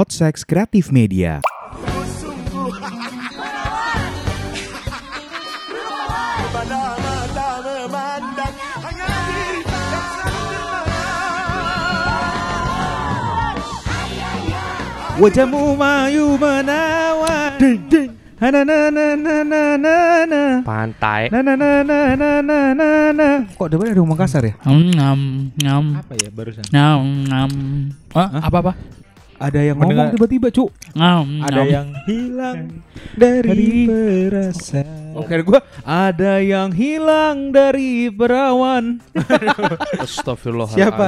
Podsex Kreatif Media. Wajahmu mayu menawan. Ding ding. Na na na na na na na. Pantai. Na na na na na na na na. Kok depannya ada ngomong kasar ya? Ngam ngam Apa ya barusan? ngam ngam. Ah, apa apa? Ada yang Mendengar- ngomong tiba-tiba, Cuk. Ngam Ada ngam. yang hilang dari perasaan. Oke, gua ada yang hilang dari perawan. Astagfirullahaladzim. Siapa?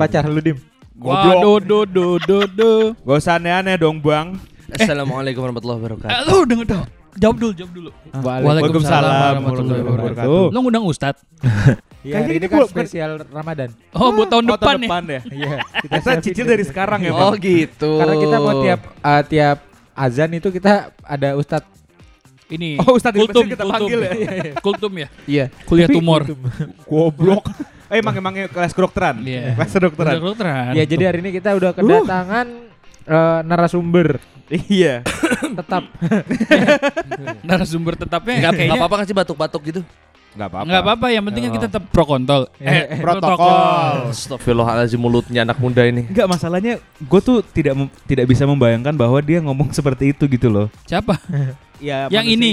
Pacar lu dim. Waduh do do do do. Gak usah aneh-aneh dong, Bang. Assalamualaikum warahmatullahi wabarakatuh. Eh, lu denger dong. Jawab dulu, jawab dulu. Waalaikumsalam warahmatullahi wabarakatuh. Lu ngundang Ustad. Iya, Kayaknya ini kan bukan- spesial Ramadan. Oh, buat tahun Oh, depan, tahun ya. depan ya. Iya. Kita siapin cicil dari sekarang ya, Oh Bang. gitu. Karena kita mau tiap uh, tiap azan itu kita ada ustadz. Ini. Oh, Ustadz di kultum, kita kultum. panggil ya? Kultum ya. Iya. Kuliah Tapi- tumor. Goblok. Eh, emang emangnya kelas kedokteran. Iya. Kelas kedokteran. Kedokteran. Iya, jadi hari ini kita udah kedatangan uh, narasumber Iya. tetap. narasumber tetapnya Enggak kayaknya apa-apa kan sih batuk-batuk gitu? Enggak apa-apa. Enggak apa-apa, yang penting kan Oh. kita tetap pro kontol. Eh, protokol. Astagfirullahaladzim mulutnya anak muda ini. Enggak masalahnya gue tuh tidak tidak bisa membayangkan bahwa dia ngomong seperti itu gitu loh. Siapa? Ya, Yang manusia ini.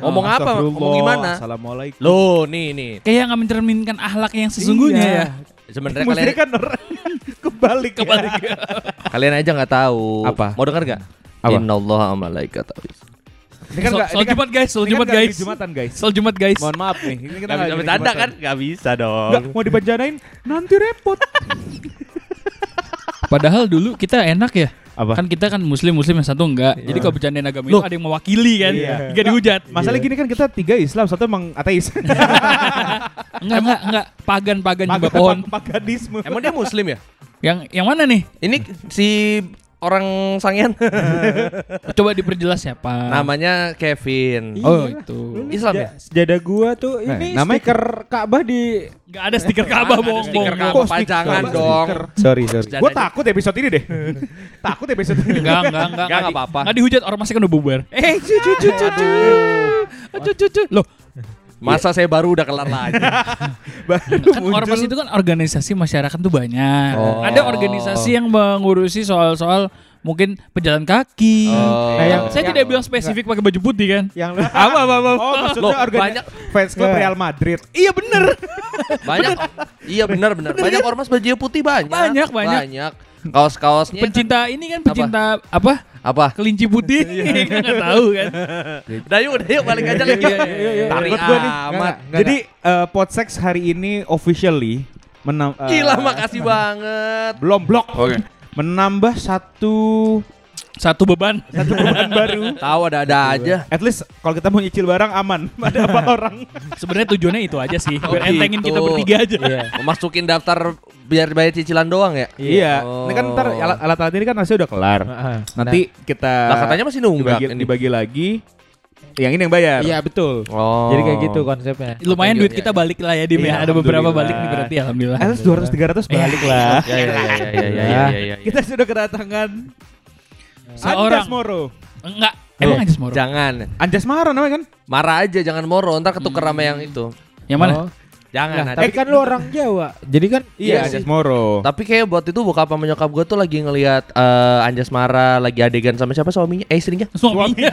Ngomong apa? Astagfirullah, Ngomong gimana? Assalamualaikum. Loh, nih nih. Kayak nggak mencerminkan akhlak yang sesungguhnya Iya. ya. Sebenarnya kalian kan orang kebalik. Kebalik. kalian aja nggak tahu. Apa? Mau dengar nggak? Apa? Innallaha wa malaikatahu. Ini kan soal ini kan- Jumat guys, soal kan Jumat guys. Jumatan guys. Soal Jumat guys. Mohon maaf nih. Ini kita Gak bisa bercanda kan? Gak bisa dong. Enggak, mau dibanjanain nanti repot. Padahal dulu kita enak ya. Apa? Kan kita kan muslim muslim yang satu enggak. Jadi kalau bercandain agama itu ada yang mewakili kan. Iya. Enggak dihujat. Masalah gini kan kita tiga Islam, satu emang ateis. Enggak enggak enggak pagan-pagan juga Pagan- pohon. Paganisme. Emang dia muslim ya? Yang yang mana nih? Ini si orang sangian Coba diperjelas siapa. namanya Kevin. Oh, Iya. itu. Islam ya? Sejadah gua tuh Nah, ini namanya- stiker Ka'bah di Enggak ada stiker Ka'bah bohong stiker. Ka'bah. pajangan dong? Sorry, sorry. Aja. takut episode ini deh. takut episode ini. Enggak, enggak, enggak. Enggak, apa-apa. Enggak dihujat orang masih kan udah bubar. Eh, cucu cucu cucu. Cucu cucu. Loh, Masa saya baru udah kelar lagi. Baru kan muncul. ormas itu kan organisasi masyarakat tuh banyak. Oh. Ada organisasi yang mengurusi soal-soal mungkin pejalan kaki. Oh. Nah, yang- Saya yang- tidak bilang spesifik pakai baju putih kan. Yang Apa apa apa. Oh, maksudnya Loh, banyak- fans club Nggak. Real Madrid. Iya bener. banyak. Iya benar benar. Banyak ormas baju putih banyak. Banyak, banyak. Banyak. Kaos-kaosnya Pencinta ini kan pencinta apa? apa? Kelinci putih. Enggak tahu kan. Udah yuk, udah yuk balik aja lagi. Iya, iya, iya, iya. Tarik Takut gua nih. amat. Jadi eh, Podsex hari ini officially menam eh, Gila makasih banget. belum blok. Oke. Menambah satu Satu beban. satu beban baru. Tahu ada-ada aja. At least kalau kita mau nyicil barang aman. Ada empat orang. Sebenarnya tujuannya itu aja sih. Oh, Biar entengin gitu. kita bertiga aja. Iya. Masukin daftar biar bayar cicilan doang ya? Iya. Oh. Ini kan ntar alat- alat-alat ini kan hasilnya udah kelar. Heeh. Nanti kita Lah katanya masih nunggak dibagi, ini. dibagi lagi. Yang ini yang bayar. Iya betul. Oh. Jadi kayak gitu konsepnya. Lumayan Iya, duit iya, kita iya. balik lah ya Dim Iya, ya. Ada beberapa balik nih berarti alhamdulillah. At least 200 300 balik lah. Ya ya ya ya ya ya ya ya. Kita sudah kedatangan Seorang. Anjas Moro. Enggak. Emang Anjas Moro. Jangan. Anjas Mara namanya kan? Marah aja jangan moro ntar ketuker sama yang itu. Yang mana? Oh. Jangan. Nah, tapi kan lu orang Jawa. Jadi kan Iya, Anjas Moro. Tapi kayak buat itu bokap sama nyokap gue tuh lagi ngelihat eh, Anjas Mara lagi adegan sama siapa suaminya? Eh istrinya? Suaminya.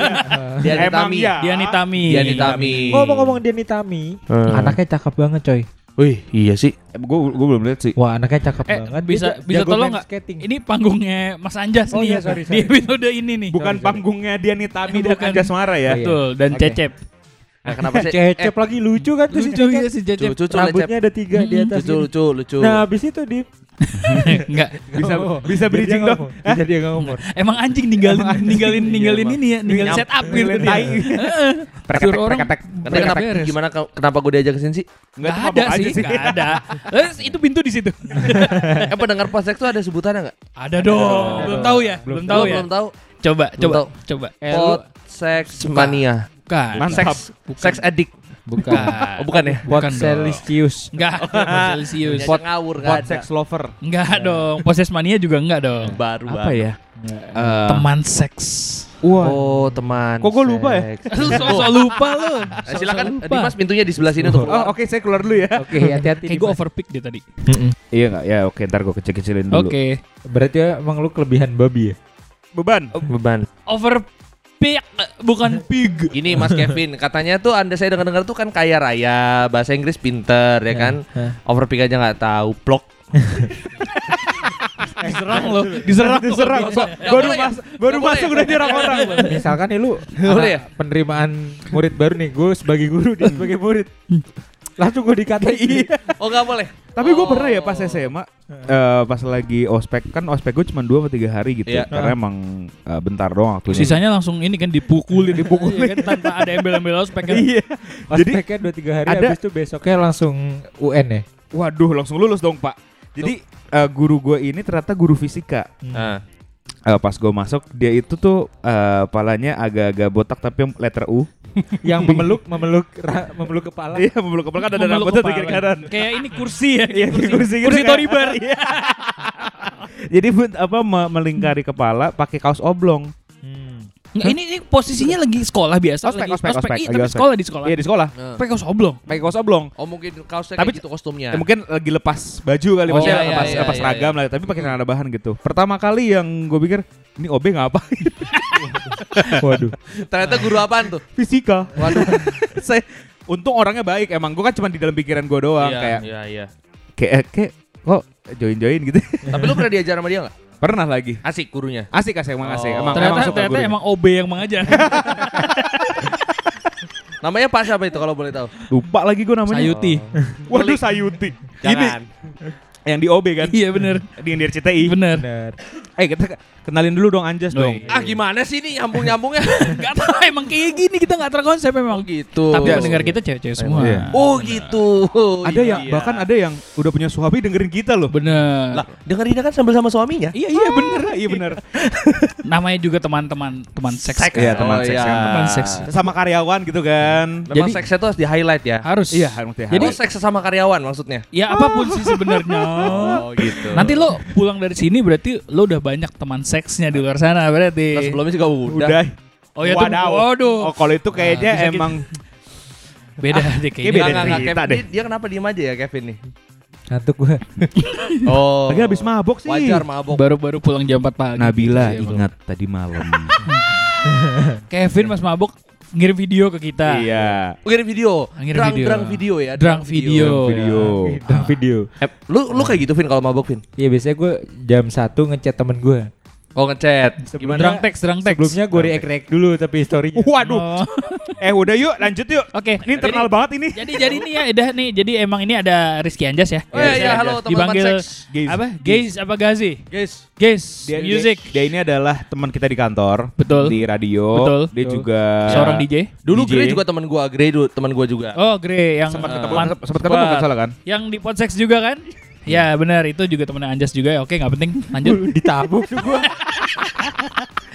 Diani Emang Tami. iya. Diani Tami. Diani Tami. ngomong-ngomong Diani Tami, Hmm. anaknya cakep banget coy. Wih, iya sih. Gue gue belum lihat sih. Wah, anaknya cakep Eh, banget. bisa Dia bisa tolong nggak? Ini panggungnya Mas Anjas Oh nih iya, ya. sorry, Di sorry. episode ini nih. Bukan Sorry, sorry. panggungnya Diani Tami dan Bukan. Anjas Mara ya. Iya. Betul, dan Oke. Cecep. Nah, kenapa sih? Cecep lagi lucu kan tuh si Lucu Cecep. ya si Cecep. Lucu, lucu, Rambutnya ada tiga di Hmm, atas. lucu, lucu, lucu. Nah, habis itu di Enggak. Bisa bisa bridging dong. Bisa dia nggak ngomong. Emang anjing ninggalin Emang anjing. ninggalin ninggalin ini ya, ninggalin setup gitu tai. Heeh. Orang kenapa, gimana ke- kenapa gue diajak ke sini sih? Enggak Nggak, ada sih, enggak ada. Eh, itu pintu di situ. eh pendengar posek tuh ada sebutannya nggak? Ada dong. Belum tahu ya? Belum tahu ya? Belum tahu. Coba, Belum coba, tahu. coba. Pot sex mania. Bukan. Sex sex addict. Bukan. Oh, bukan ya? Pot Bukan dong. Celestius. Enggak, Celsius. Pot ngawur Pot nggak sex lover. Enggak dong. Poses mania juga enggak dong. Baru Apa ya? Eh, Teman seks. Wah. Oh, teman. Kok gua lupa ya? Lu sok lupa lu. Eh, silakan Dimas pintunya di sebelah sini untuk Oh, oke saya keluar dulu ya. Oke, hati-hati. Kayak gue overpick dia tadi. Iya enggak? Ya oke ntar gue kecil-kecilin dulu. Oke. Berarti emang lu kelebihan babi ya? Beban. beban. Overpick eh, bukan pig. Ini Mas Kevin, katanya tuh Anda saya dengar-dengar tuh kan kaya raya, bahasa Inggris pinter ya kan. Hah. Overpick aja nggak tahu, blok. Diserang lo, diserang. Diserang. Biasa. Baru boleh ya? mas, baru masuk boleh. udah nyerang orang. Misalkan nih lu Boleh ya? penerimaan murid baru nih, gue sebagai guru dia sebagai murid. Langsung gue dikatain. Iya. Oh nggak boleh. Tapi gue Oh. pernah ya pas SMA, eh, pas lagi ospek kan ospek gue cuma 2 atau 3 hari gitu. Iya. Karena emang eh, bentar doang waktunya. Sisanya langsung ini kan dipukulin, dipukulin kan tanpa ada embel-embel ospek kan. Iya. Jadi Ospeknya 2-3 hari ada- habis itu besoknya langsung UN ya. waduh langsung lulus dong pak. Jadi eh, guru gue ini ternyata guru fisika. Nah, Eh, pas gue masuk dia itu tuh eh, palanya agak-agak botak tapi letter U. Yang memeluk memeluk ra- memeluk kepala. Iya memeluk kepala kan ada rambutnya di kepala. kiri kanan. Kayak ini kursi ya. Iya kursi, kursi, gitu kursi kan. Tony Bar. Iya. Jadi buat apa me- melingkari kepala pakai kaos oblong. Hmm. Nggak, ini, ini posisinya lagi sekolah biasa. Ospek, lagi, ospek, ospek, Iya, lagi tapi ospek. sekolah di sekolah. Iya di sekolah. nah. Pakai kaos oblong. Pakai kaos oblong. Oh mungkin kaosnya Tapi- kayak gitu kostumnya. Ya, mungkin lagi lepas baju kali Oh, maksudnya iya, lepas, iya, lepas iya, seragam lah tapi pakai celana bahan gitu. Pertama kali yang gue pikir ini OB ngapain? Waduh. Ternyata guru apaan tuh? Fisika. Waduh. Saya untung orangnya baik emang gue kan cuma di dalam pikiran gue doang Iya, kayak Iya, iya. kayak kayak kok join-join gitu. Tapi lu pernah diajar sama dia nggak? Pernah lagi. Asik gurunya. Asik asik emang asik. Oh. Emang ternyata emang suka ternyata gurunya. emang OB yang mengajar. Namanya Pak siapa itu kalau boleh tahu? lupa lagi gue namanya. Sayuti. Waduh Sayuti. Ini Jangan. Yang di OB kan? Iya bener. Di yang di RCTI. Bener. Benar. Eh kita kenalin dulu dong Anjas Oh, dong. iya. Ah gimana sih ini nyambung-nyambungnya? Gak tau emang kayak gini kita gak terkonsep Oh memang. gitu. Tapi Yes. pendengar kita cewek-cewek semua. Iya. Oh gitu. Ada yang Iya. bahkan ada yang udah punya suami dengerin kita loh. Bener. Lah, dengerinnya kan sambil sama suaminya. Iya iya bener. Iya benar. Namanya juga teman-teman teman seks. Seks. kan? Iya teman Oh, seks. iya. kan. Teman seks. Sama karyawan gitu kan. Memang Jadi- seksnya tuh harus di highlight ya. Harus. Iya harus Jadi- Jadi seks sama karyawan maksudnya. Ya apa pun sih sebenarnya. Oh gitu. Nanti lo pulang dari sini berarti lo udah banyak teman seksnya di luar sana berarti. Nah, sebelumnya juga udah. Udah. Oh ya tuh. Waduh. Oh kalau itu kayaknya Nah, bisa emang Beda deh kayak kayaknya. beda Nggak, nggak, nggak, cerita Kevin, deh. Dia, dia kenapa diem aja ya Kevin nih? Ngantuk gue. Oh. lagi habis mabok sih. Wajar mabok. Baru-baru pulang jam 4 pagi. Nabila Iya, ingat tadi malam. Kevin Mas Mabok ngirim video ke kita. iya. Ngirim video. Ngirim drang, video. drang video ya. Drang video. Video. Dan video. Eh, lu lu kayak gitu Vin kalau mabok Vin? Iya biasanya gue jam 1 ngechat temen gue. Oh ngechat. Gimana? Drang teks, drang teks. Sebelumnya gue react-react dulu tapi story Waduh. Oh. Eh udah yuk lanjut yuk. Oke. Ini internal Jadi- banget ini. Jadi jadi nih ya udah nih jadi emang ini ada Rizky Anjas ya. Oh iya, iya, halo, teman-teman Dipanggil seks. Gaze. apa? Gaze apa Gazi? Guys. Gaze Dia, music. Dia, dia ini adalah teman kita di kantor. Betul. Di radio. Betul. Dia Betul. juga Seorang DJ. Dulu DJ. Grey juga teman gua, Grey dulu teman gua juga. Oh, Gre yang sempat Eh, ketemu sempat ketemu kan salah kan? yang di Podseks juga kan? Ya benar itu juga temennya Anjas juga. Oke nggak penting. Lanjut. ditabuk tuh gue.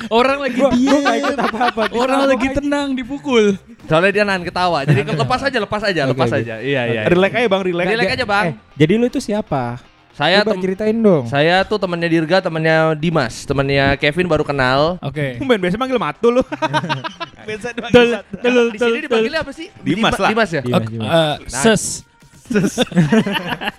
Orang lagi Gue diam. ikut apa-apa. Orang Ditabuk lagi aja. tenang dipukul. Soalnya dia nahan ketawa. Jadi lepas aja, lepas aja, Oke, lepas oke. aja. Iya, iya. Relax aja Bang, relax. Relax aja, Bang. Eh, jadi lu itu siapa? Saya Coba ceritain dong. saya tuh temannya Dirga, temannya Dimas, temannya Kevin baru kenal. Oke. Main biasa manggil matu lu. biasa dipanggil Di sini dipanggilnya apa sih? Dimas Dima- lah. Dimas ya? Dimas, Oke, Dimas. eh, ses.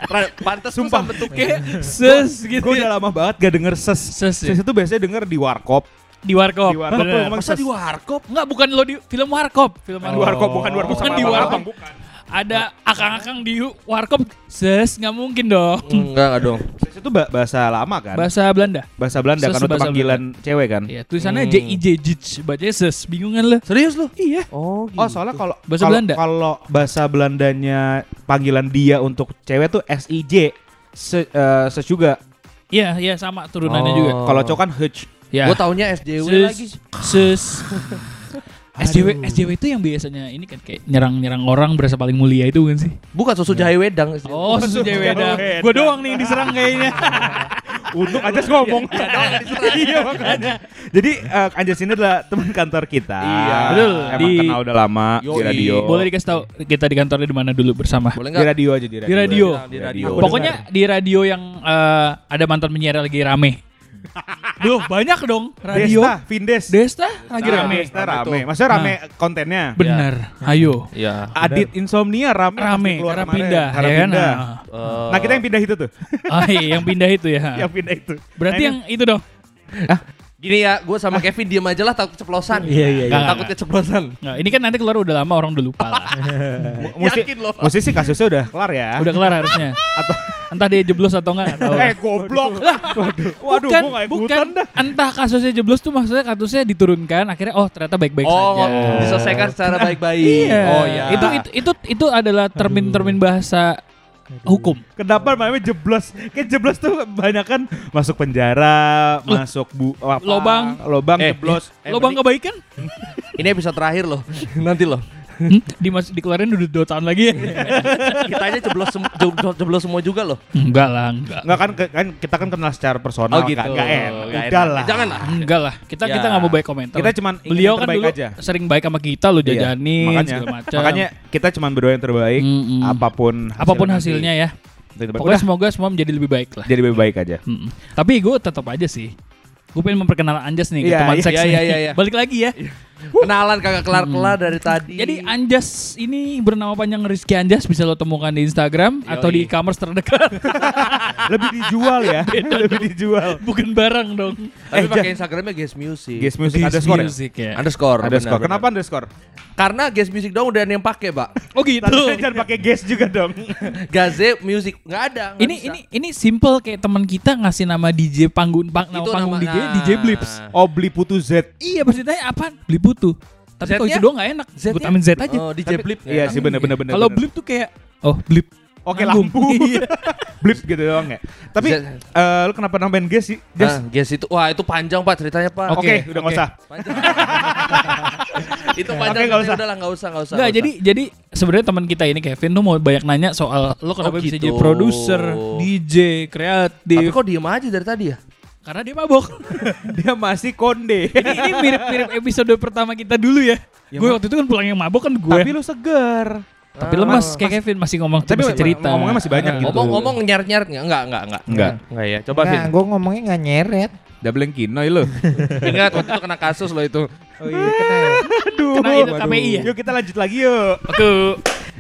Ra- Pantes sumpah bentuknya. Ses gitu. Gue udah lama banget gak denger ses. Ses, ya? Ses itu biasanya denger di warkop. Di warkop. Di warkop Masa ses. di warkop? Enggak, bukan lo di film warkop. Film Di warkop bukan di warkop Bukan sama di warkop. bukan. Ada akang-akang di warkop. Ses, nggak mungkin dong. Enggak, enggak dong. Ses itu ba- bahasa lama kan? Bahasa Belanda. bahasa Belanda Ses kan untuk bahasa panggilan cewek kan? Iya, tulisannya Hmm. J I J Jij, bacanya ses. Bingung kan lo? Serius lu? Iya. Oh, gitu. Oh soalnya kalau Bahasa kalau- Belanda? kalau bahasa Belandanya panggilan dia untuk cewek tuh S I J se, eh, ses juga. Iya, iya sama turunannya Oh. juga. Kalau cowok kan Hutch. Ya. Gua taunya SJW Ses, lagi. Ses. SJW SJW itu yang biasanya ini kan kayak nyerang-nyerang orang berasa paling mulia itu kan sih? Bukan susu jahe wedang. Oh, susu dah. Wedang. Gue doang nih yang diserang kayaknya. Untuk aja ngomong. Iya makanya. Jadi eh, Anjas ini adalah teman kantor kita. Iya. Betul. Emang Di- kenal udah lama di Yoi. radio. Boleh dikasih tahu kita di kantornya di mana dulu bersama? Boleh di enggak? radio aja di radio. Di radio. Di radio. Aku Pokoknya di radio yang eh, ada mantan penyiar lagi rame. Duh, banyak dong radio. Desta, Vindes. Desta lagi Nah, rame. Desta Rame. Maksudnya rame kontennya. Bener. Ayo. Iya. Adit Insomnia rame. Rame karena kemarin. pindah Karena ya kan. pindah. Nah. Nah kita yang pindah itu tuh. Ah, iya, yang pindah itu ya. yang pindah itu. Berarti Nah, yang itu dong. Gini ya, gue sama Kevin diem aja lah takut keceplosan. Iya iya iya. Nggak, Takut keceplosan. Nah, ini kan nanti keluar udah lama orang udah lupa lah. mesti, Yakin loh. mesti sih kasusnya udah kelar ya. udah kelar harusnya. Atau Entah dia jeblos atau enggak, nggak tahu. eh goblok. Waduh, waduh bukan, gua bukan. ikutan dah. Entah kasusnya jeblos tuh maksudnya kasusnya diturunkan, akhirnya oh ternyata baik-baik Oh, saja. diselesaikan secara baik-baik. Iya. Oh iya. Itu itu itu itu adalah termin-termin bahasa hukum. Kenapa namanya jeblos? Kayak jeblos tuh banyak kan masuk penjara, masuk bu apa, Lobang. lobang Eh, jeblos. Lobang kebaikan? Ini episode terakhir loh. Nanti loh. Hmm? Dimas dikeluarin udah dua tahun lagi ya? Kita aja jeblos, sem- jeblos, semua juga loh. enggak lah, enggak. Enggak kan, ke- kan kita kan kenal secara personal Oh gitu. kan. Enggak enak. Nggak Udah enak. lah. Jangan lah. Enggak lah. Kita Ya. kita nggak mau baik komentar. Kita cuman Beliau kan dulu aja. sering baik sama kita lo Iya. jajanin makanya, segala macam. makanya kita cuman berdoa yang terbaik Mm-mm. apa pun apa pun nanti. hasilnya ya. Itu terbaik. Pokoknya Udah, semoga semua menjadi lebih baik lah. jadi lebih baik aja. Mm-mm. Tapi gue tetap aja sih. Gue pengen memperkenalkan Anjas nih ke Iya, teman iya, seks iya, nih. iya, iya. Balik lagi ya. Kenalan kagak kelar-kelar dari tadi. Jadi Anjas ini bernama panjang Rizky Anjas bisa lo temukan di Instagram atau di Yoi. e-commerce terdekat. lebih dijual ya. lebih dijual. Bukan barang dong. Tapi Eh, pakai Instagramnya Guest Music. Guest music Guest underscore ya? music ya. Underscore. Underscore. benar, Kenapa benar. underscore? Karena Guest Music dong udah ada yang pakai, Pak. Oh gitu. Jangan pakai guest juga dong. Gaze Music nggak ada. nggak ini bisa. ini ini simple kayak teman kita ngasih nama DJ panggung pang, nama panggung nama- DJ. DJ Blips. Oh beli putu Z. Iya pasti tanya apa? Beli putu. Tapi kalau itu doang gak enak. Gue tambahin Z aja. Oh, DJ Tapi- Blip. Iya sih bener-bener bener. Kalau blip tuh kayak oh blip. Oke lampu. Iya. Blip gitu doang ya. Tapi Z- eh, lu kenapa nambahin guest sih? Ah, Just Guess itu wah itu panjang Pak ceritanya Pak. Oke, Oke, udah nggak oke. usah. Panjang. itu panjang Oke, nggak usah. udah lah nggak usah nggak usah. Enggak, nggak jadi jadi sebenarnya teman kita ini Kevin tuh mau banyak nanya soal lo kenapa Oh, bisa gitu. jadi produser, DJ, usah. Tapi kreatif. kok diem aja dari tadi ya? Karena dia mabok. Dia masih konde. ini ini mirip-mirip episode pertama kita dulu ya. Ya, gue waktu itu kan pulang yang mabok kan gue. Tapi lu seger. Tapi lemas kayak Kevin masih ngomong Tapi masih cerita. ngomongnya masih banyak gitu. Ngomong-ngomong nyeret-nyeret nggak? Enggak, enggak, enggak. Enggak. Enggak ya. Coba Vin. Nah, gue ngomongnya nggak nyeret. Double kinoy lu. Ingat waktu itu kena kasus lo itu. Oh iya kena. ya? Aduh. Kena itu KPI ya? Yuk kita lanjut lagi yuk. Oke.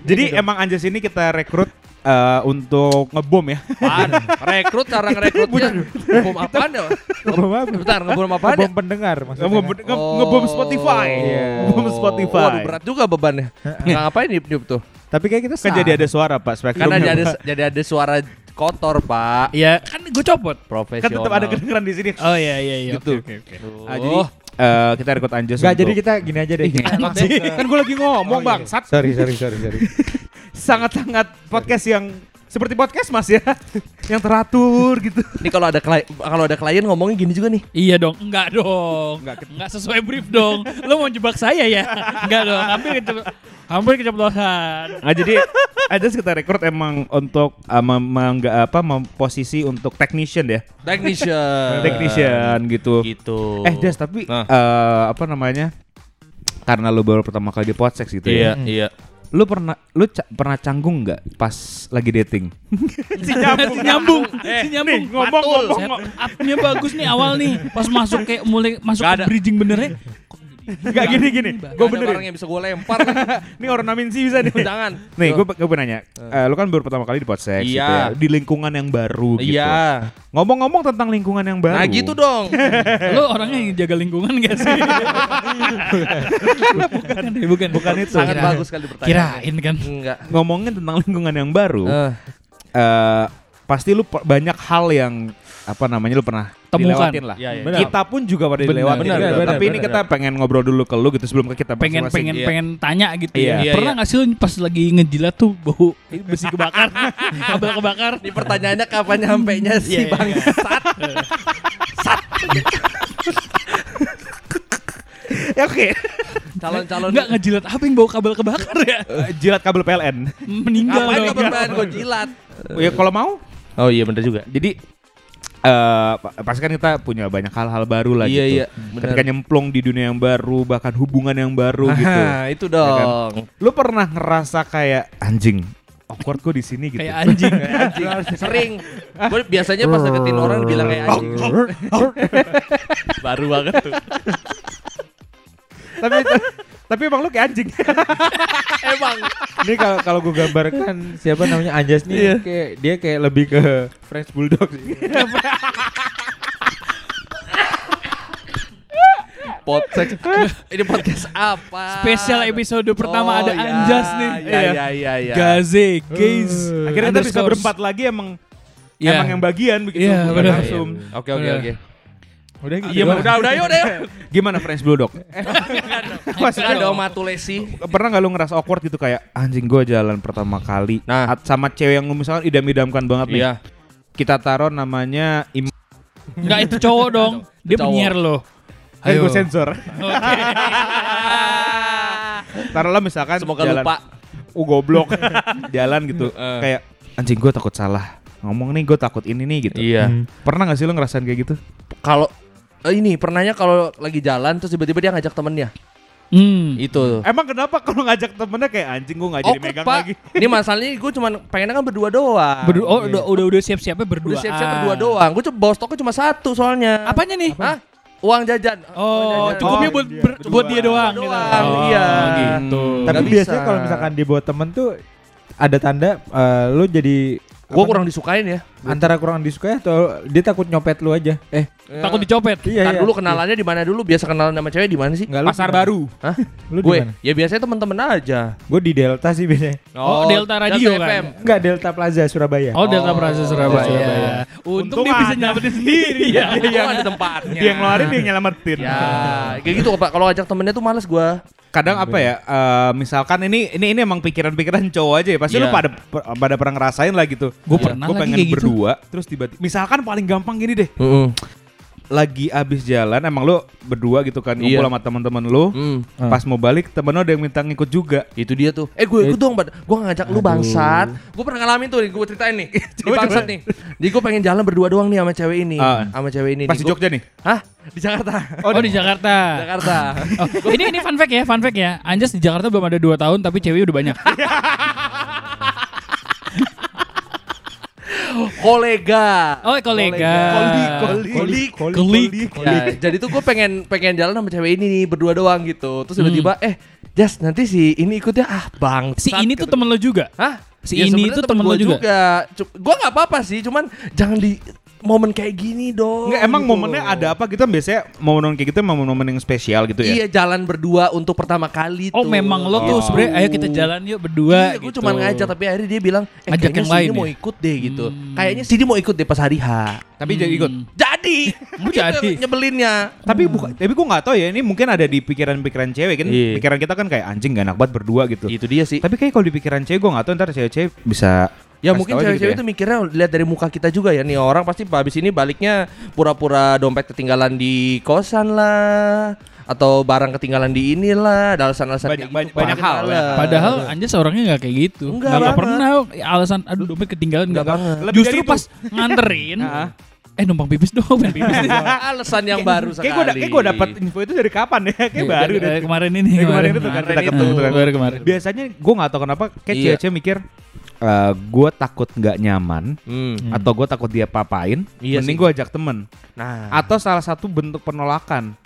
Jadi emang Anjas ini kita rekrut eh, untuk ngebom ya. Apaan? Rekrut cara ngerekrutnya. Ngebom apaan ya? Ngebom apa? Bentar, ngebom apaan ya? Ngebom pendengar maksudnya. Ngebom, nge- ngebom Spotify. Iya. Ngebom Spotify. Waduh berat juga bebannya. Nggak ngapain niup-niup tuh? Tapi kayak kita Kan sah. jadi ada suara Pak Spektrum. Karena jadi ada jadi ada suara kotor, Pak. Ya kan gue copot. kan Profesional. tetap ada kedengeran di sini. Oh iya iya iya. Gitu. Oke oke oke. Ah, jadi eh, kita rekrut Anjas Enggak, untuk- jadi kita gini aja deh. Kan gue lagi ngomong Oh, iya. bang. Sat- Sorry, sorry, sorry, sorry. sangat-sangat podcast yang seperti podcast mas ya, yang teratur gitu. Ini kalau ada klien kalau ada klien ngomongnya gini juga nih. Iya dong, enggak dong. Enggak. Enggak sesuai brief dong. Lo mau jebak saya ya? Enggak dong. Hampir kecep hampir keceplosan. Nah jadi Anjas kita rekrut emang untuk uh, mem- mengga- apa memposisi untuk technician ya, Technician. technician gitu. Gitu. Eh Jas tapi Nah. eh, apa namanya? Karena lu baru pertama kali di podcast gitu Iya, ya. iya. Lu pernah lu ca- pernah canggung nggak pas lagi dating? si nyambung, si nyambung, si nyambung. nih, ngomong, Patul. ngomong, Set up-nya bagus nih awal nih. Pas masuk kayak mulai masuk ke ada. bridging benernya. Enggak gini gini. Gue benerin. benerin. yang bisa gue lempar. Ini ornamin sih bisa nih. Jangan. Nih, gue gue nanya, eh, lu kan baru pertama kali di podcast gitu Iya. ya, di lingkungan yang baru gitu. Iya. Ngomong-ngomong tentang lingkungan yang baru. Nah gitu dong. Lo orangnya yang jaga lingkungan gak sih? bukan, bukan. Bukan itu. Sangat Kira- bagus sekali pertanyaan. Kirain kan. Enggak. Ngomongin tentang lingkungan yang baru, Eh, eh, pasti lu banyak hal yang apa namanya lu pernah Temukan. dilewatin lah. Iya, iya. Benar. Kita pun juga pada dilewatin. benar, gitu. benar, Tapi ini benar. kita pengen ngobrol dulu ke lu gitu sebelum ke kita pengen masing-masing. pengen Iya. pengen tanya gitu Iya. ya. Iya, Pernah iya. nggak sih lu pas lagi ngejilat tuh bau ini besi kebakar, kabel kebakar? Ini pertanyaannya kapan nyampainya Iya, si iya. bangsat? Ya, Oke. Calon-calon Enggak ngejilat apa yang bau kabel kebakar ya? Eh, Jilat kabel PLN. Meninggal Ngapain dong. kabar bahan gue jilat? ya kalau mau. Oh iya bener juga. Jadi eh pa- pasti kan kita punya banyak hal-hal baru lah Iya gitu. iya. Ketika nyemplung di dunia yang baru, bahkan hubungan yang baru gitu. Nah, itu dong. Lu pernah ngerasa kayak anjing? awkward gue di sini gitu. Kayak anjing. Anjing. Sering. Gue biasanya pas deketin orang dibilang kayak anjing. Baru banget tuh. tapi tapi emang lu kayak anjing. Emang. Ini kalau kalau gue gambarkan siapa namanya Anjas nih kayak dia kayak lebih ke French Bulldog sih. Podcast. Ini podcast apa? Spesial episode pertama ada ya. Anjas nih. Iya iya iya iya. Gaze, gaze. Akhirnya kita bisa berempat lagi emang Iya. emang yang bagian begitu. Iya, bukan benar. langsung. Oke oke oke. Udah gitu. Iya, doang. Udah udah yuk udah yuk. Gimana French Bulldog? Maksudnya ada Matulesi. Pernah gak lu ngerasa awkward gitu kayak anjing gue jalan pertama kali Nah. Sama cewek yang lu misalkan idam-idamkan banget nih. Iya. Kita taruh namanya Im Enggak itu cowok dong. Dia Cowok. penyiar loh. Ayo gue sensor. Taruhlah misalkan Semoga jalan, lupa. Uh goblok. jalan gitu. Eh. kayak anjing gue takut salah. Ngomong nih gue takut ini nih gitu. Iya. Pernah gak sih lu ngerasain kayak gitu? Kalau eh, ini pernahnya kalau lagi jalan terus tiba-tiba dia ngajak temennya. Hmm. Itu. Emang kenapa kalau ngajak temennya kayak anjing gue gak jadi Awkward, megang Pak. lagi? Ini masalahnya gue cuman pengennya kan berdua doang. Berdu- oh, udah udah udah siap-siapnya berdua. Udah siap-siap berdua doang. Gue coba bawa stoknya cuma satu soalnya. Apanya nih? Hah? Uang jajan. Oh, jajan. cukupnya Oh, buat dia ber- berdua. buat dia doang. gitu. Doang, Oh, iya. gitu. Tapi biasanya kalau misalkan dibawa temen tuh ada tanda eh, lu jadi Gue kurang disukain ya. antara kurang disukai atau dia takut nyopet lu aja. Eh, Takut dicopet. iya Ntar iya. dulu kenalannya di mana dulu? Biasa kenalan sama cewek di mana sih? Enggak lu Pasar di- baru. Hah? Lu di Gue? Ya biasanya teman-teman aja. Gue di Delta sih biasanya. Oh, Delta Radio kan? FM. Enggak Delta Plaza Surabaya. Oh, Delta Oh, Plaza Surabaya. Surabaya. Untung, Untung dia bisa nyelamatin sendiri. Iya, untung ada tempatnya. Dia yang ngeluarin dia yang nyelamatin. Ya, kayak gitu Pak. Kalau ajak temennya tuh males gua. Kadang apa ya eh, misalkan ini ini ini emang pikiran-pikiran cowok aja ya pasti lu Iya. pada pada pernah ngerasain lah gitu Gue Iya. pernah gue lagi pengen kayak gitu. berdua terus tiba-tiba misalkan paling gampang gini deh Heeh. lagi abis jalan emang lu berdua gitu kan ngumpul Iya. sama teman-teman lu Hmm. Ah. pas mau balik temen lu ada yang minta ngikut juga Itu dia tuh. Eh gue ikut dong. Gue ngajak lu bangsat. Gue pernah ngalamin tuh, gue ceritain nih. Di bangsat coba. nih. Jadi gue pengen jalan berdua doang nih sama cewek ini. Ah. Sama cewek ini. pas di Jogja nih Hah? Di Jakarta. Oh, di Jakarta. Jakarta. Oh, ini ini fun fact ya, fun fact ya. Anjas di Jakarta belum ada 2 tahun tapi cewek udah banyak. Kolega. Oh, kolega. Kolik, Kolik. Kolik. Ya, jadi tuh gue pengen pengen jalan sama cewek ini nih berdua doang gitu. Terus tiba-tiba eh Jas nanti si ini ikutnya ah bang. Si ini tuh temen lo juga. Hah? Si ini tuh temen gua lo juga? Gue nggak apa-apa sih, cuman jangan di momen kayak gini dong. Nggak, emang gitu momennya ada apa gitu biasanya momen kayak gitu momen-momen yang spesial gitu ya Iya jalan berdua untuk pertama kali Oh, tuh. memang lo tuh Oh. sebenarnya ayo kita jalan yuk berdua Iya, gue gitu. cuma ngajak tapi akhirnya dia bilang eh, Ngajak kayaknya yang Sini lain mau ya? ikut deh gitu. Hmm. Kayaknya sini mau ikut deh pas hari H. tapi jadi ikut Hmm. Jadi. Oh, Gitu jadi. Nyebelinnya. tapi bukan tapi gue nggak tahu ya ini mungkin ada di pikiran-pikiran cewek kan Iya. pikiran kita kan kayak anjing gak enak banget berdua gitu Itu dia sih. tapi kayak kalau di pikiran cewek gue nggak tahu ntar cewek-cewek bisa Ya kasih mungkin cewek-cewek gitu itu mikirnya lihat dari muka kita juga ya nih orang pasti habis ini baliknya pura-pura dompet ketinggalan di kosan lah atau barang ketinggalan di inilah ada alasan-alasan Banyak- kayak banyak- gitu, banyak hal, banyak hal. Padahal Anjas orangnya nggak kayak gitu. Enggak Nggak banget. pernah ya, alasan aduh dompet ketinggalan banget. Lebih Justru dari pas nganterin, Heeh. eh numpang pipis dong, pipis alasan yang baru sekali. Kayak gue kayak gue dapat info itu dari kapan ya? Kayak baru deh. Eh, kemarin ini kemarin itu kan Kemarin kita itu. ketemu kan. Baru kemarin. Biasanya gue nggak tahu kenapa kayak Iya. cewek-cewek mikir eh gue takut nggak nyaman Hmm. atau gue takut dia papain, Iya mending gue ajak temen. Nah, Atau salah satu bentuk penolakan.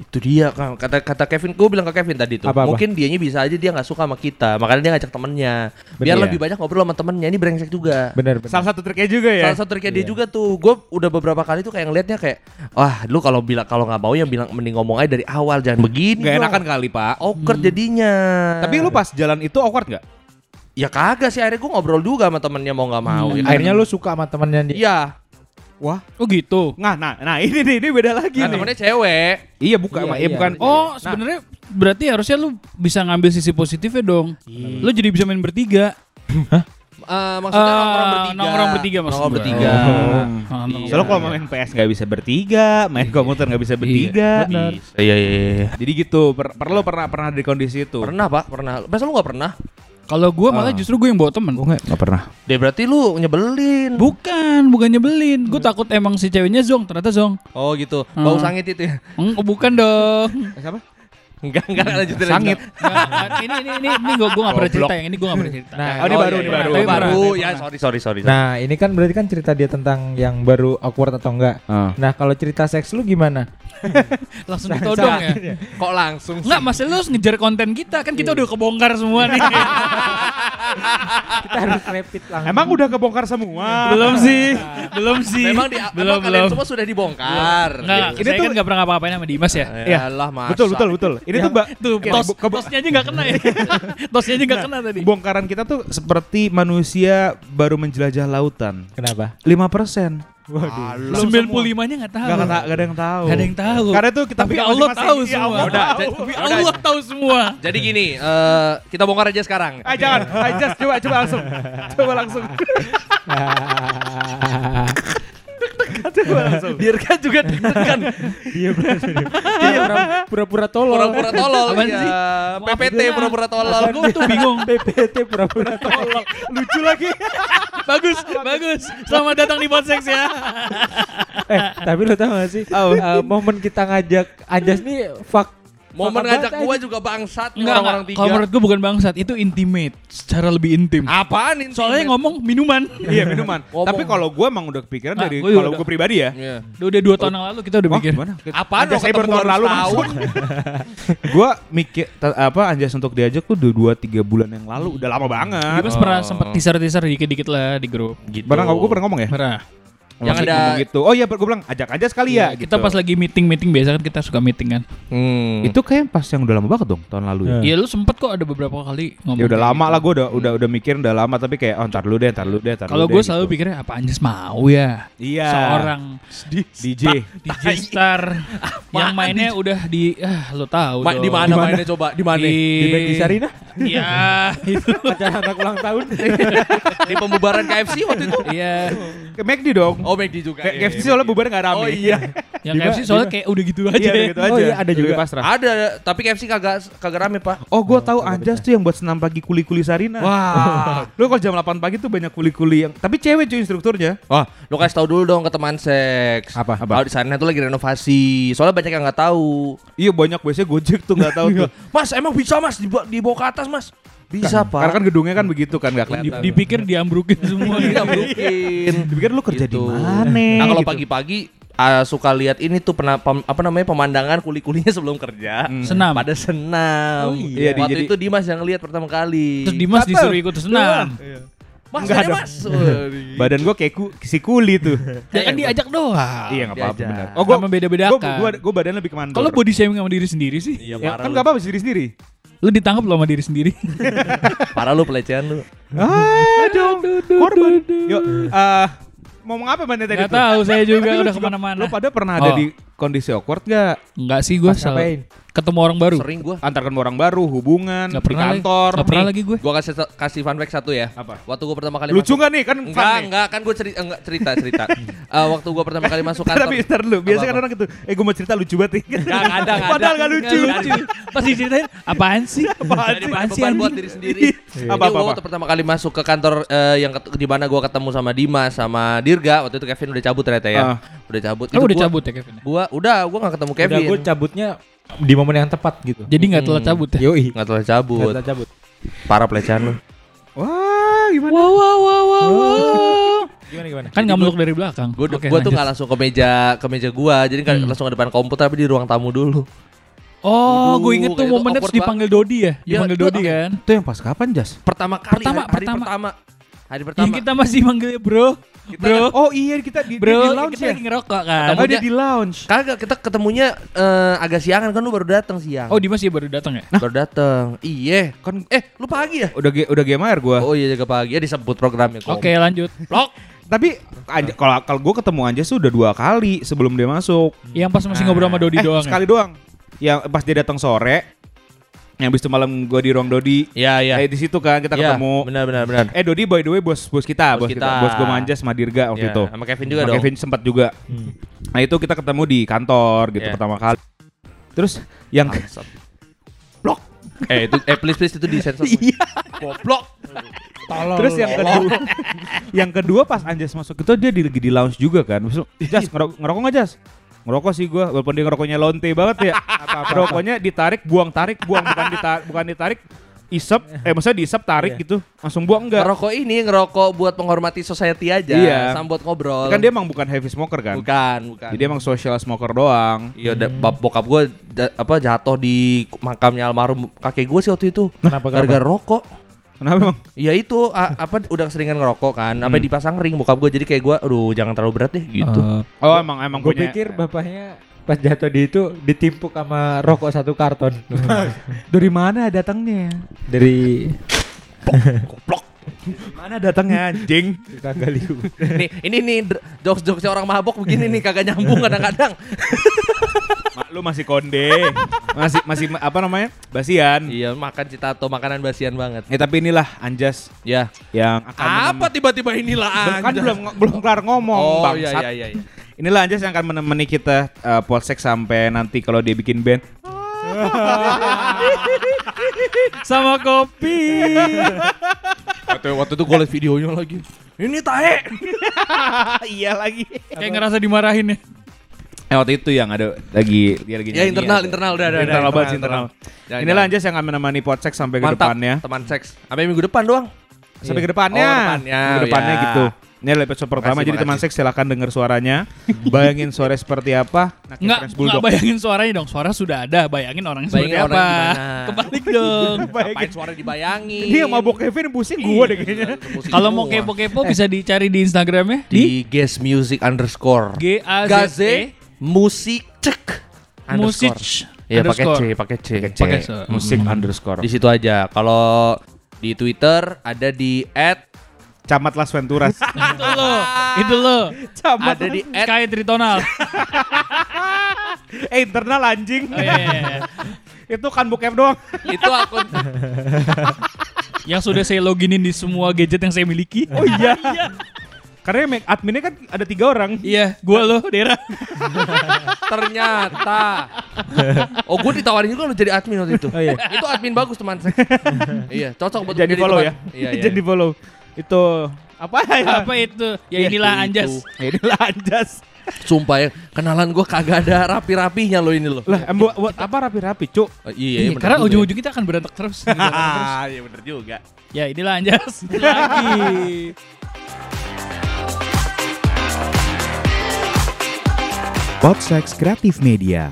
itu dia kan kata kata Kevin, gue bilang ke Kevin tadi tuh. Apa-apa? Mungkin dianya bisa aja dia nggak suka sama kita, makanya dia ngajak temennya. Biar Bener. lebih banyak ngobrol sama temennya. Ini brengsek juga. Bener bener. Salah satu triknya juga ya. Salah satu triknya dia Iya. juga tuh. Gue udah beberapa kali tuh kayak ngelihatnya kayak, wah, lu kalau bilang kalau nggak mau yang bilang mending ngomong aja dari awal, jangan begini. Gak dong." enakan kali pak. Awkward jadinya. Tapi lu pas jalan itu awkward nggak? Ya kagak sih akhirnya gue ngobrol juga sama temennya mau nggak mau. Hmm. ya kan? Akhirnya lu suka sama temennya dia. Iya. Wah, Oh gitu. nah, nah, nah ini nih, ini beda lagi Kan nih. temennya cewek. Iya bukan, Iya, iya, iya. bukan. Oh, sebenarnya berarti harusnya lu bisa ngambil sisi positifnya dong. Iya. Lu jadi bisa main bertiga. Eh, maksudnya Eh, nongkrong bertiga. nongkrong bertiga maksud Nongkrong bertiga. Ah, Iya. nongkrong. Soalnya kalau main PS nggak bisa bertiga, main komputer nggak bisa bertiga. Benar. Iya iya iya. Jadi gitu, per perlu pernah pernah di kondisi itu. Pernah pak, pernah. Masa lu nggak pernah? Kalau gua malah Ah. justru gue yang bawa temen. Gue nggak pernah. Deh berarti lu nyebelin. Bukan, bukan nyebelin. Gue takut emang si ceweknya zong, ternyata zong. Oh gitu. Bau Hmm. sangit itu ya. Oh, bukan dong. Eh, siapa? Enggak, enggak lanjutin aja. Sangit. Ini ini ini ini gue gue nggak pernah cerita yang ini gue nggak pernah cerita. Nah, Oh, ini baru, iya, ini iya. baru. Tapi Tapi baru. pernah, Ya, sorry, sorry, sorry. Nah, ini kan berarti kan cerita dia tentang yang baru awkward atau enggak. Ah. Nah, kalau cerita seks lu gimana? langsung ditodong ya. Kok langsung? Enggak, Mas lu harus ngejar konten kita kan kita udah kebongkar semua nih. Kita harus repeat langsung. Emang udah kebongkar semua. belum sih, belum sih. Memang di belum emang kalian belum. semua sudah dibongkar. Enggak, Ini saya tuh- kan nggak pernah ngapa-ngapain sama Dimas ya. Iya. Yalah, masa. Betul, betul, betul. Ini tuh Mbak Tuh, kayak tos, tosnya aja nggak kena ya. tosnya aja nggak kena tadi. bongkaran kita tuh seperti manusia baru menjelajah lautan. Kenapa? 5%. Waduh. Sembilan puluh limanya nggak tahu. Gak, gak, gak ada yang tahu. Nggak ada yang tahu. Karena itu kita Tapi Allah tahu Iya, semua. Allah Udah, tahu. Tapi Allah tahu semua. Jadi gini, eh, kita bongkar aja sekarang. Ah jangan, ah, just coba coba langsung. Coba langsung. Coba langsung. Dirga juga deg-degan. Iya pura- pura-pura tolol. Pura-pura tolol. Iya. sih? PPT pura-pura tolol. Gue tuh bingung. PPT pura-pura tolol. Lucu lagi. bagus, bagus. Selamat datang di Podsex ya. eh, tapi lo tau gak sih? eh, momen kita ngajak Anjas nih fuck Momen ngajak gua aja. juga bangsat nih Enggak, orang-orang tiga. Kalau menurut gue bukan bangsat, itu intimate, secara lebih intim. Apaan ini? Soalnya ngomong minuman. Iya minuman. Ngomong. Tapi kalau gue emang udah kepikiran Nah, dari gua kalau udah. gue pribadi ya. Iya. Udah, dua tahun yang lalu kita udah Wah, mikir. gimana? Apaan lo ketemu tahun lalu masuk. gue mikir apa Anjas untuk diajak tuh udah dua tiga bulan yang lalu udah lama banget. Dimas pernah sempet teaser-teaser dikit-dikit lah di grup. Gitu. Pernah gue pernah ngomong ya? Pernah. Yang ada- gitu. Oh iya gue bilang ajak aja sekali ya. Kita gitu. pas lagi meeting-meeting biasa kan kita suka meeting kan. Hmm. itu kayak pas yang udah lama banget dong tahun lalu ya. Iya. Iya lu sempet kok ada beberapa kali ngomong. Ya udah lama gitu. lah gue udah udah udah mikir udah lama tapi kayak oh ntar dulu deh ntar dulu deh ntar Kalau gue selalu gitu. pikirnya apa Anjas mau ya. Iya. Seorang DJ. DJ star yang mainnya udah di ah lo tahu Ma- dong. di mana mainnya coba? Di mana? Di, Di Sarina? Iya, itu. Acara anak ulang tahun. Di pembubaran KFC waktu itu. Iya. Ke McD dong. Oh, McD juga. Kayak iya, KFC iya. soalnya bubarnya gak rame. Oh iya. Yang KFC soalnya kayak udah gitu aja. Iya udah ya. gitu aja. Oh iya, ada juga. pasrah. Ada, tapi KFC kagak kagak rame, Pak. Oh gue tahu Anjas tuh yang buat senam pagi kuli-kuli Sarina. Wah. Lu kalau jam 8 pagi tuh banyak kuli-kuli yang tapi cewek cuy instrukturnya. Wah, lu kasih tahu dulu dong ke teman seks. Apa? Kalau di sana tuh lagi renovasi. Soalnya banyak yang nggak tahu. Iya banyak biasanya Gojek tuh nggak tahu tuh. Mas, emang bisa Mas dibawa, dibawa ke atas, Mas? Bisa, Pak. Karena kan gedungnya kan begitu kan nggak Di- kelihatan. dipikir diambrukin semua. Iya, mungkin. Dipikir lu kerja di Gitu. mana? Nah, kalau gitu. pagi-pagi ah, suka lihat ini tuh pena, pem- apa namanya pemandangan kuli-kulinya sebelum kerja. Hmm. Senam. Pada senam. Oh, iya. Iya, Waktu jadi- itu Dimas yang lihat pertama kali. Terus Dimas Gatel. disuruh ikut senam. Mas, Enggak ada dong. Mas. Waduh. Badan gue kayak ku, si kuli tuh. Ya kan diajak doang. iya nggak apa-apa benar. Oh, Sama beda-bedakan. Gue gua, gua badan lebih kemandor. Kalau body shaming sama diri sendiri sih, Iya, ya, kan gak apa-apa sendiri sendiri. Lu ditangkap lo sama diri sendiri. Parah lu pelecehan lu. Aduh, korban. Yuk, eh mau ngomong apa tadi Gak tahu saya juga udah ke mana-mana. Lu pada pernah ada Oh. di kondisi awkward gak? Enggak sih gue ngapain? ketemu orang baru. Sering gua. Antar ketemu orang baru, hubungan, Gak di pernah lagi. kantor. Gak pernah Nih, lagi gue. Gua kasih kasih fun fact satu ya. Apa? Waktu gua pertama kali Lucu masuk gak nih? Kan fun Enggak, nih. enggak, kan gue cerita enggak cerita cerita. Eh, waktu gua pertama kali masuk kantor. Tapi ntar dulu, biasa kan orang gitu Eh gue mau cerita lucu banget nih Enggak, enggak ada, enggak Padahal ada. gak lucu. Pas diceritain apaan sih? Apaan sih? Apaan sih buat diri sendiri. Apa, Ini apa, gua apa? waktu pertama kali masuk ke kantor eh, yang di mana gua ketemu sama Dimas sama Dirga, waktu itu Kevin udah cabut ternyata ya. Ah. Udah cabut. Oh Itu udah gua- cabut ya Kevin? Gua udah, gua gak ketemu Kevin. Udah gue cabutnya di momen yang tepat gitu. Jadi nggak telat Hmm. cabut ya? Yoi. Nggak telah cabut. Kita cabut. Parah pelecehan lu. Wah gimana? Wow wow wow wow. wow. Gimana gimana? Kan nggak meluk dari belakang. Gua, Oke, gua tuh nggak langsung ke meja ke meja gua, jadi kan Hmm. langsung ke depan komputer tapi di ruang tamu dulu. Oh, gue inget tuh kayak itu momennya terus dipanggil Dodi ya? Iya, Dipanggil Dodi kan? Itu yang pas kapan Jas? Pertama kali Pertama, hari, hari pertama. pertama. Hari Yang pertama. kita masih manggilnya bro. Bro. Oh iya kita di, Bro, di lounge kita ya? lagi ngerokok kan. Oh dia di lounge Kagak, kita ketemunya eh, agak siangan kan lu baru datang siang. Oh Dimas ya baru datang ya? baru datang. Iya. Kan Eh, lu pagi ya? udah G- udah GMR gue Oh iya jaga pagi. Ya disebut programnya. Oke lanjut. Blok. Tapi kalau kalau gue ketemu Anjas tuh udah dua kali sebelum dia masuk Yang pas masih ngobrol sama Dodi eh, doang ya? sekali doang Yang pas dia datang sore Yang habis itu malam gue di ruang Dodi Iya, iya. Eh di situ kan kita Iya, ketemu Benar benar benar. Eh Dodi by the way bos bos kita, Bos bos, kita. kita. bos gue manja sama Dirga waktu Iya, itu. sama Kevin juga Sama dong. Kevin sempat juga. Hmm. Nah itu kita ketemu di kantor gitu Iya. pertama kali. Terus yang. Blok. Eh itu eh please please itu disensor. Iya. Goblok. Tolol. Terus yang kedua, yang kedua pas Anjas masuk itu dia di, lagi di lounge juga kan. Jas ngerok- ngerokok nggak Jas? Ngerokok sih gua, walaupun dia ngerokoknya lonte banget ya. Rokoknya ditarik, buang tarik, buang bukan ditarik, bukan ditarik, isep, eh maksudnya diisep tarik Iya. gitu, langsung buang enggak. Ngerokok ini ngerokok buat menghormati society aja, Iya. sama buat ngobrol. Kan dia emang bukan heavy smoker kan. bukan, bukan. Jadi emang social smoker doang. Iya, bap bokap gue apa jatuh di makamnya almarhum kakek gue sih waktu itu. Kenapa, Gara-gara rokok. Kenapa emang? Iya itu a- apa udah keseringan ngerokok kan, apa Hmm. dipasang ring bokap gue jadi kayak gue, aduh jangan terlalu berat deh gitu. Eh, Oh emang emang Gue punya. pikir bapaknya pas jatuh di itu ditimpuk sama rokok satu karton. Dari mana datangnya? Dari Mana datangnya anjing? kagak liu. nih ini nih jokes-jokesnya orang mabok begini nih kagak nyambung kadang-kadang. Lu masih konde. masih masih apa namanya? Basian. iya makan citato makanan basian banget. Ya tapi inilah Anjas Ya. yang akan Apa tiba-tiba inilah kan Anjas? belum belum kelar ngomong Oh bangsat. iya iya iya. Inilah Anjas yang akan menemani kita uh, polsek sampai nanti kalau dia bikin band. sama kopi. Waktu, waktu itu gue liat videonya lagi. Ini tahe. iya lagi. Kayak ngerasa dimarahin ya. Eh waktu itu yang ada lagi dia lagi Ya internal internal udah udah. internal internal. Jangan, Inilah. Anjas yang akan menemani polsek sampai ke Mantap, depannya. teman seks. Sampai minggu depan doang. Sampai ke depannya. Oh, depannya, Ke depannya ya. gitu. Ini adalah episode pertama Makasih, jadi teman seks silakan dengar suaranya. Bayangin suara seperti apa. Nah, Nggak, nggak bayangin suaranya dong. Suara sudah ada, bayangin orangnya seperti Bayangin apa. orangnya gimana. Kebalik dong. Ngapain suara dibayangin? Ini yang mabok Kevin pusing gua deh kayaknya. Kalau mau kepo-kepo bisa dicari di Instagramnya di di Guess Music underscore G A Z E Gaze Musik cek Musik underscore. Ya pakai C, pakai C. Pakai C. C. Musik Hmm. underscore. Di situ aja. Kalau di Twitter ada di at Camat Las Venturas. itu lo, itu lo. Camat. ada di at Sky Tritonal. eh internal anjing. Oh, iya, iya, iya. Itu kan bokep doang. itu akun Yang sudah saya loginin di semua gadget yang saya miliki. Oh iya. Karena make adminnya kan ada tiga orang. Iya, gua lo, Dera. ternyata. Oh, gue ditawarin juga lo jadi admin waktu itu. Oh iya. itu admin bagus teman saya. iya, cocok buat Jadi jadi follow teman. ya. Iya, iya. Jadi follow. Itu apa ya? Apa itu? Ya inilah Itu. Anjas. Ya, Inilah Anjas. Sumpah ya, kenalan gue kagak ada rapi-rapinya lo ini lo. Lah, em, buat, apa rapi-rapi, Cuk? Oh, iya, Iya, iya, bener karena juga ya. ujung-ujung kita akan berantak terus. Berantak terus. iya bener juga. Ya inilah Anjas. Lagi. Podsex Kreatif Media.